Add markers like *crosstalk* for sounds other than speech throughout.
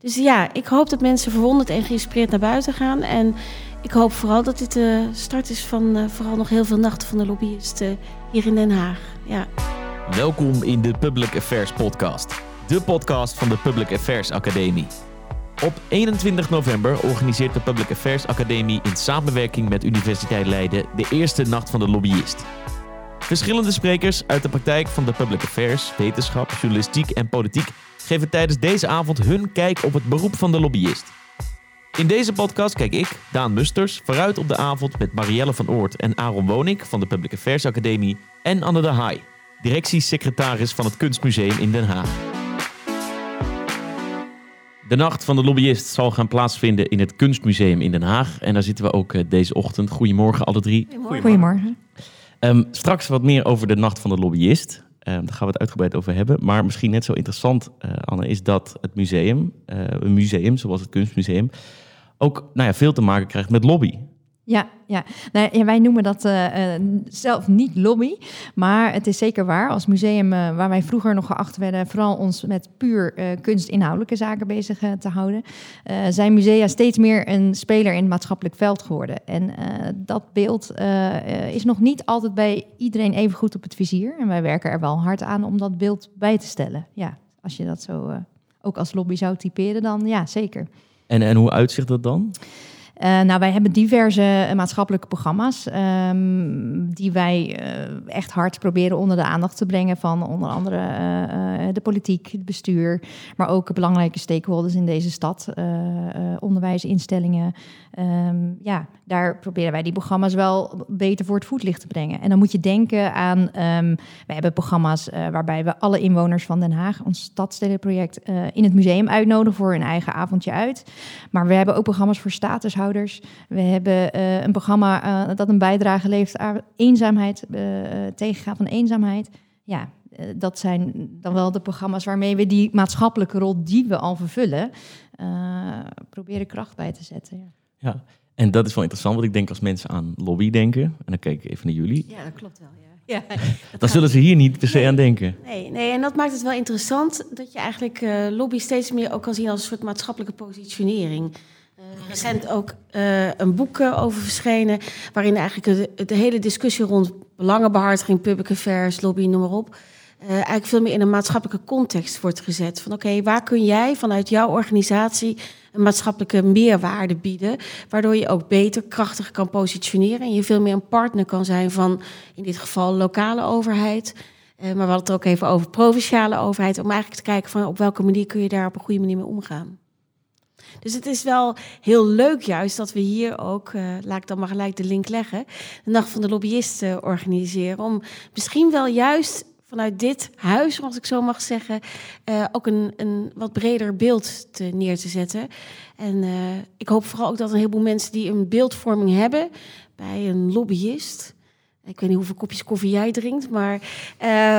Dus ja, ik hoop dat mensen verwonderd en geïnspireerd naar buiten gaan. En ik hoop vooral dat dit de start is van uh, vooral nog heel veel nachten van de lobbyisten hier in Den Haag. Ja. Welkom in de Public Affairs Podcast, de podcast van de Public Affairs Academie. Op 21 november organiseert de Public Affairs Academie in samenwerking met Universiteit Leiden de eerste nacht van de lobbyist. Verschillende sprekers uit de praktijk van de public affairs, wetenschap, journalistiek en politiek geven tijdens deze avond hun kijk op het beroep van de lobbyist. In deze podcast kijk ik, Daan Musters, vooruit op de avond met Marielle van Oort en Aaron Wonik van de Public Affairs Academie en Anne de Haai, directiesecretaris van het Kunstmuseum in Den Haag. De nacht van de lobbyist zal gaan plaatsvinden in het Kunstmuseum in Den Haag. En daar zitten we ook eh, deze ochtend. Goedemorgen alle drie. Goedemorgen. Um, straks wat meer over de nacht van de lobbyist. Um, daar gaan we het uitgebreid over hebben. Maar misschien net zo interessant, uh, Anne, is dat het museum, uh, een museum zoals het Kunstmuseum, ook nou ja, veel te maken krijgt met lobby. Ja, ja. Nou, wij noemen dat uh, zelf niet lobby, maar het is zeker waar. Als museum uh, waar wij vroeger nog geacht werden, vooral ons met puur kunstinhoudelijke zaken bezig te houden, zijn musea steeds meer een speler in het maatschappelijk veld geworden. En dat beeld is nog niet altijd bij iedereen even goed op het vizier. En wij werken er wel hard aan om dat beeld bij te stellen. Ja, als je dat zo ook als lobby zou typeren, dan ja, zeker. En, en hoe uitzicht dat dan? Uh, nou, wij hebben diverse uh, maatschappelijke programma's um, die wij uh, echt hard proberen onder de aandacht te brengen van onder andere de politiek, het bestuur, maar ook belangrijke stakeholders in deze stad, onderwijsinstellingen. Um, ja, daar proberen wij die programma's wel beter voor het voetlicht te brengen. En dan moet je denken aan, um, we hebben programma's waarbij we alle inwoners van Den Haag, ons stadstedenproject, in het museum uitnodigen voor een eigen avondje uit. Maar we hebben ook programma's voor statushouders we hebben uh, een programma uh, dat een bijdrage levert aan eenzaamheid, uh, tegengaan van eenzaamheid. Ja, dat zijn dan wel de programma's waarmee we die maatschappelijke rol die we al vervullen, proberen kracht bij te zetten. Ja. ja, en dat is wel interessant, want ik denk als mensen aan lobby denken, en dan kijk ik even naar jullie. Ja, dat klopt wel, ja. Ja, *laughs* dan zullen ze hier niet per se aan denken. Nee, nee, en dat maakt het wel interessant dat je eigenlijk uh, lobby steeds meer ook kan zien als een soort maatschappelijke positionering. Uh, recent ook uh, een boek uh, over verschenen, waarin eigenlijk de, hele discussie rond belangenbehartiging, public affairs, lobby, noem maar op, eigenlijk veel meer in een maatschappelijke context wordt gezet. Van oké, waar kun jij vanuit jouw organisatie een maatschappelijke meerwaarde bieden, waardoor je ook beter, krachtiger kan positioneren en je veel meer een partner kan zijn van, in dit geval, lokale overheid. maar we hadden het ook even over provinciale overheid, om eigenlijk te kijken van op welke manier kun je daar op een goede manier mee omgaan. Dus het is wel heel leuk juist dat we hier ook, uh, laat ik dan maar gelijk de link leggen, de Nacht van de Lobbyisten organiseren. Om misschien wel juist vanuit dit huis, als ik zo mag zeggen, uh, ook een, een wat breder beeld te, neer te zetten. En ik hoop vooral ook dat een heleboel mensen die een beeldvorming hebben bij een lobbyist, ik weet niet hoeveel kopjes koffie jij drinkt, maar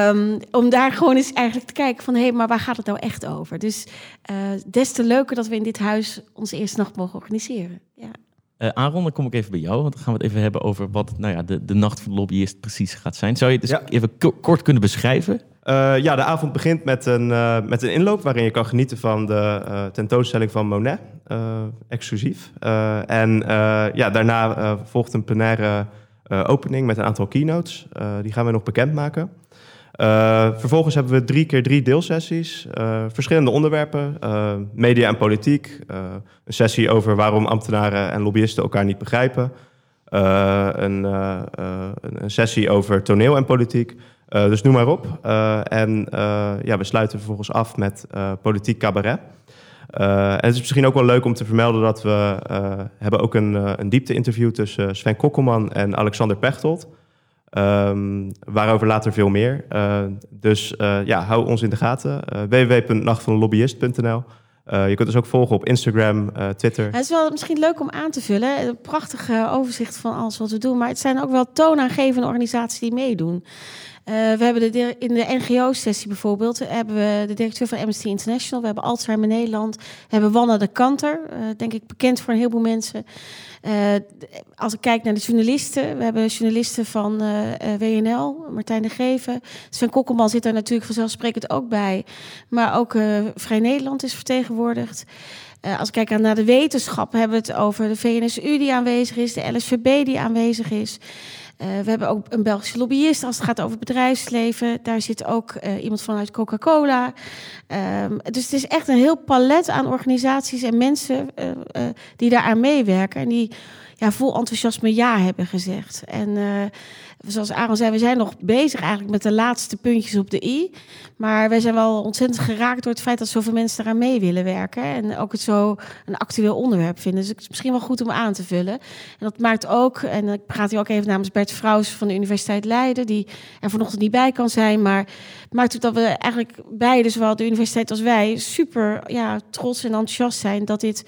um, om daar gewoon eens eigenlijk te kijken van hé, hey, maar waar gaat het nou echt over? Dus uh, des te leuker dat we in dit huis onze eerste nacht mogen organiseren. Ja. Uh, Aaron, dan kom ik even bij jou, want dan gaan we het even hebben over wat nou ja, de, de nacht van de lobbyist precies gaat zijn. Zou je het dus ja. even kort kunnen beschrijven? Uh, ja, de avond begint met een, uh, met een inloop waarin je kan genieten van de uh, tentoonstelling van Monet, exclusief. en ja, daarna volgt een plenaire uh, opening met een aantal keynotes. Uh, die gaan we nog bekendmaken. Uh, vervolgens hebben we drie keer drie deelsessies, verschillende onderwerpen, media en politiek, een sessie over waarom ambtenaren en lobbyisten elkaar niet begrijpen, een, een, sessie over toneel en politiek, dus noem maar op. en ja, we sluiten vervolgens af met politiek cabaret. Uh, en het is misschien ook wel leuk om te vermelden dat we uh, hebben ook een, uh, een diepte-interview tussen Sven Kokkelman en Alexander Pechtold. Um, waarover later veel meer. dus ja, hou ons in de gaten. www.nachtvanlobbyist.nl je kunt ons ook volgen op Instagram, Twitter. Het is wel misschien leuk om aan te vullen. Een prachtig overzicht van alles wat we doen. Maar het zijn ook wel toonaangevende organisaties die meedoen. We hebben de, in de NGO-sessie bijvoorbeeld hebben we de directeur van Amnesty International, we hebben Alzheimer Nederland, we hebben Wanna de Kanter, denk ik bekend voor een heleboel mensen. als ik kijk naar de journalisten, we hebben journalisten van WNL, Martijn de Geven, Sven Kokkelman zit daar natuurlijk vanzelfsprekend ook bij, maar ook Vrij Nederland is vertegenwoordigd. Als ik kijk naar de wetenschap, hebben we het over de VNSU die aanwezig is, de LSVB die aanwezig is. Uh, we hebben ook een Belgische lobbyist als het gaat over bedrijfsleven. Daar zit ook uh, iemand vanuit Coca-Cola. Um, dus het is echt een heel palet aan organisaties en mensen die daaraan meewerken. En die ja, vol enthousiasme ja hebben gezegd. En zoals Aaron zei, we zijn nog bezig eigenlijk met de laatste puntjes op de i. Maar wij zijn wel ontzettend geraakt door het feit dat zoveel mensen eraan mee willen werken. En ook het zo een actueel onderwerp vinden. Dus het is misschien wel goed om aan te vullen. En dat maakt ook, en ik praat hier ook even namens Bert Vrouws van de Universiteit Leiden, die er vanochtend niet bij kan zijn. Maar het maakt ook dat we eigenlijk beide, zowel de universiteit als wij, super ja, trots en enthousiast zijn dat dit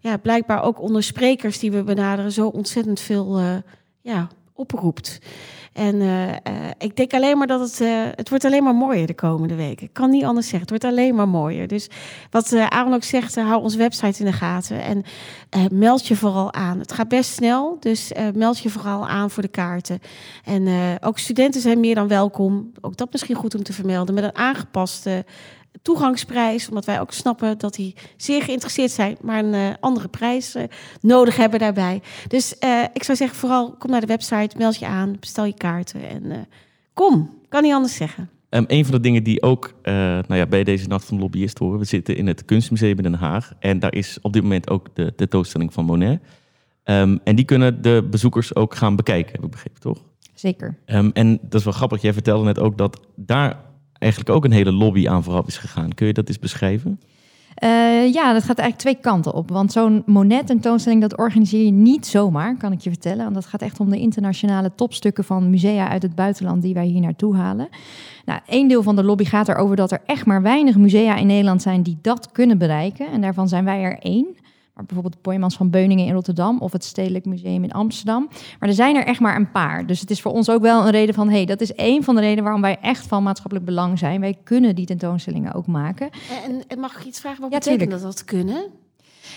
ja, blijkbaar ook onder sprekers die we benaderen zo ontzettend veel uh, ja, oproept. En uh, uh, ik denk alleen maar dat het, uh, het wordt alleen maar mooier de komende weken. Ik kan niet anders zeggen. Het wordt alleen maar mooier. Dus wat Aaron ook zegt, hou onze website in de gaten. En meld je vooral aan. Het gaat best snel, dus meld je vooral aan voor de kaarten. En ook studenten zijn meer dan welkom. Ook dat misschien goed om te vermelden. Met een aangepaste toegangsprijs, omdat wij ook snappen dat die zeer geïnteresseerd zijn, maar een uh, andere prijs uh, nodig hebben daarbij. Dus uh, ik zou zeggen, vooral kom naar de website, meld je aan, bestel je kaarten en kom. Kan niet anders zeggen. Um, een van de dingen die ook nou ja, bij deze Nacht van de Lobbyist horen, we zitten in het Kunstmuseum in Den Haag en daar is op dit moment ook de tentoonstelling van Monet. Um, en die kunnen de bezoekers ook gaan bekijken, heb ik begrepen, toch? Zeker. Um, en dat is wel grappig, jij vertelde net ook dat daar eigenlijk ook een hele lobby aan vooraf is gegaan. Kun je dat eens beschrijven? Uh, ja, dat gaat eigenlijk twee kanten op. Want zo'n Monet-tentoonstelling, dat organiseer je niet zomaar, kan ik je vertellen. Want dat gaat echt om de internationale topstukken van musea uit het buitenland die wij hier naartoe halen. Nou, een deel van de lobby gaat erover dat er echt maar weinig musea in Nederland zijn die dat kunnen bereiken. En daarvan zijn wij er één. Maar bijvoorbeeld Boymans van Beuningen in Rotterdam of het Stedelijk Museum in Amsterdam. Maar er zijn er echt maar een paar. Dus het is voor ons ook wel een reden van, hé, hey, dat is één van de redenen waarom wij echt van maatschappelijk belang zijn. Wij kunnen die tentoonstellingen ook maken. En, en mag ik iets vragen? Wat ja, betekent dat dat kunnen?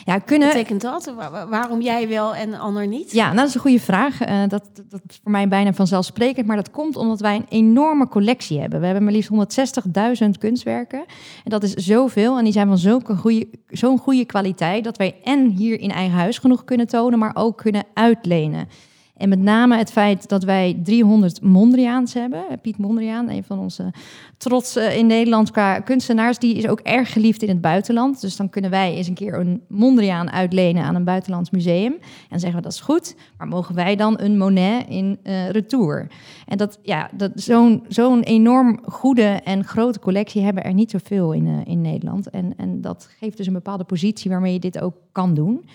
Ja, kunnen... Betekent dat? waarom jij wel en ander niet? Ja, nou, dat is een goede vraag. Uh, dat, dat is voor mij bijna vanzelfsprekend. Maar dat komt omdat wij een enorme collectie hebben. We hebben maar liefst 160.000 kunstwerken. En dat is zoveel. En die zijn van zo'n goede, zo'n goede kwaliteit... dat wij en hier in eigen huis genoeg kunnen tonen... maar ook kunnen uitlenen. En met name het feit dat wij 300 Mondriaans hebben. Piet Mondriaan, een van onze trots in Nederland qua kunstenaars, die is ook erg geliefd in het buitenland. Dus dan kunnen wij eens een keer een Mondriaan uitlenen aan een buitenlands museum. En zeggen we dat is goed, maar mogen wij dan een Monet in uh, retour? En dat, ja, dat, zo'n, zo'n enorm goede en grote collectie hebben er niet zoveel in, uh, in Nederland. En, en dat geeft dus een bepaalde positie waarmee je dit ook kan doen.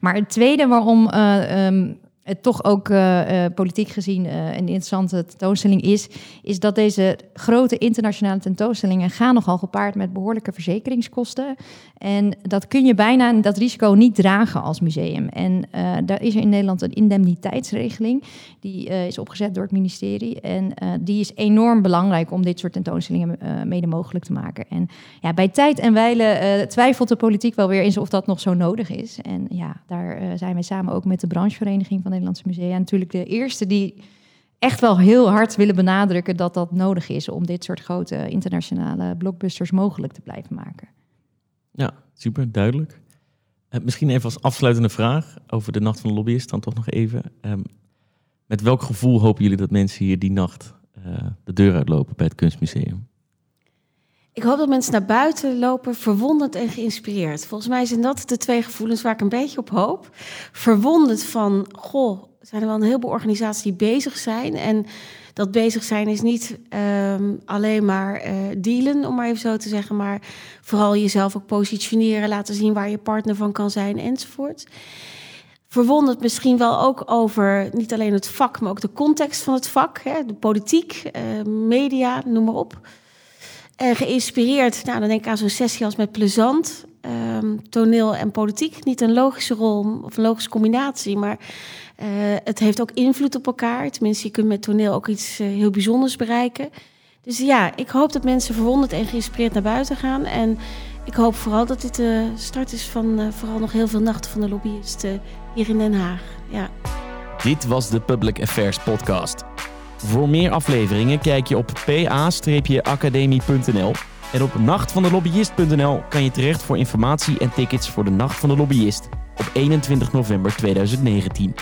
Maar het tweede waarom um, het toch ook uh, politiek gezien uh, een interessante tentoonstelling is, is dat deze grote internationale tentoonstellingen gaan nogal gepaard met behoorlijke verzekeringskosten. En dat kun je bijna dat risico niet dragen als museum. En daar is er in Nederland een indemniteitsregeling. Die is opgezet door het ministerie. En die is enorm belangrijk om dit soort tentoonstellingen mede mogelijk te maken. En ja, bij tijd en wijle twijfelt de politiek wel weer eens of dat nog zo nodig is. En ja, daar zijn wij samen ook met de branchevereniging van Nederlandse musea natuurlijk de eerste die echt wel heel hard willen benadrukken dat dat nodig is om dit soort grote internationale blockbusters mogelijk te blijven maken. Ja, super duidelijk. Uh, misschien even als afsluitende vraag over de Nacht van de Lobbyist dan toch nog even. Um, met welk gevoel hopen jullie dat mensen hier die nacht uh, de deur uitlopen bij het Kunstmuseum? Ik hoop dat mensen naar buiten lopen verwonderd en geïnspireerd. Volgens mij zijn dat de twee gevoelens waar ik een beetje op hoop. Verwonderd van, goh, zijn er wel een heleboel organisaties die bezig zijn. En dat bezig zijn is niet um, alleen maar uh, dealen, om maar even zo te zeggen, maar vooral jezelf ook positioneren, laten zien waar je partner van kan zijn enzovoort. Verwonderd misschien wel ook over niet alleen het vak, maar ook de context van het vak, hè, de politiek, uh, media, noem maar op. En geïnspireerd, nou, dan denk ik aan zo'n sessie als met Plezant. ehm, toneel en politiek. Niet een logische rol of een logische combinatie, maar eh, het heeft ook invloed op elkaar. Tenminste, je kunt met toneel ook iets eh, heel bijzonders bereiken. Dus ja, ik hoop dat mensen verwonderd en geïnspireerd naar buiten gaan. En ik hoop vooral dat dit de start is van eh, vooral nog heel veel nachten van de lobbyist hier in Den Haag. Ja. Dit was de Public Affairs Podcast. Voor meer afleveringen kijk je op pa-academie.nl en op nachtvandelobbyist.nl kan je terecht voor informatie en tickets voor de Nacht van de Lobbyist op 21 november 2019.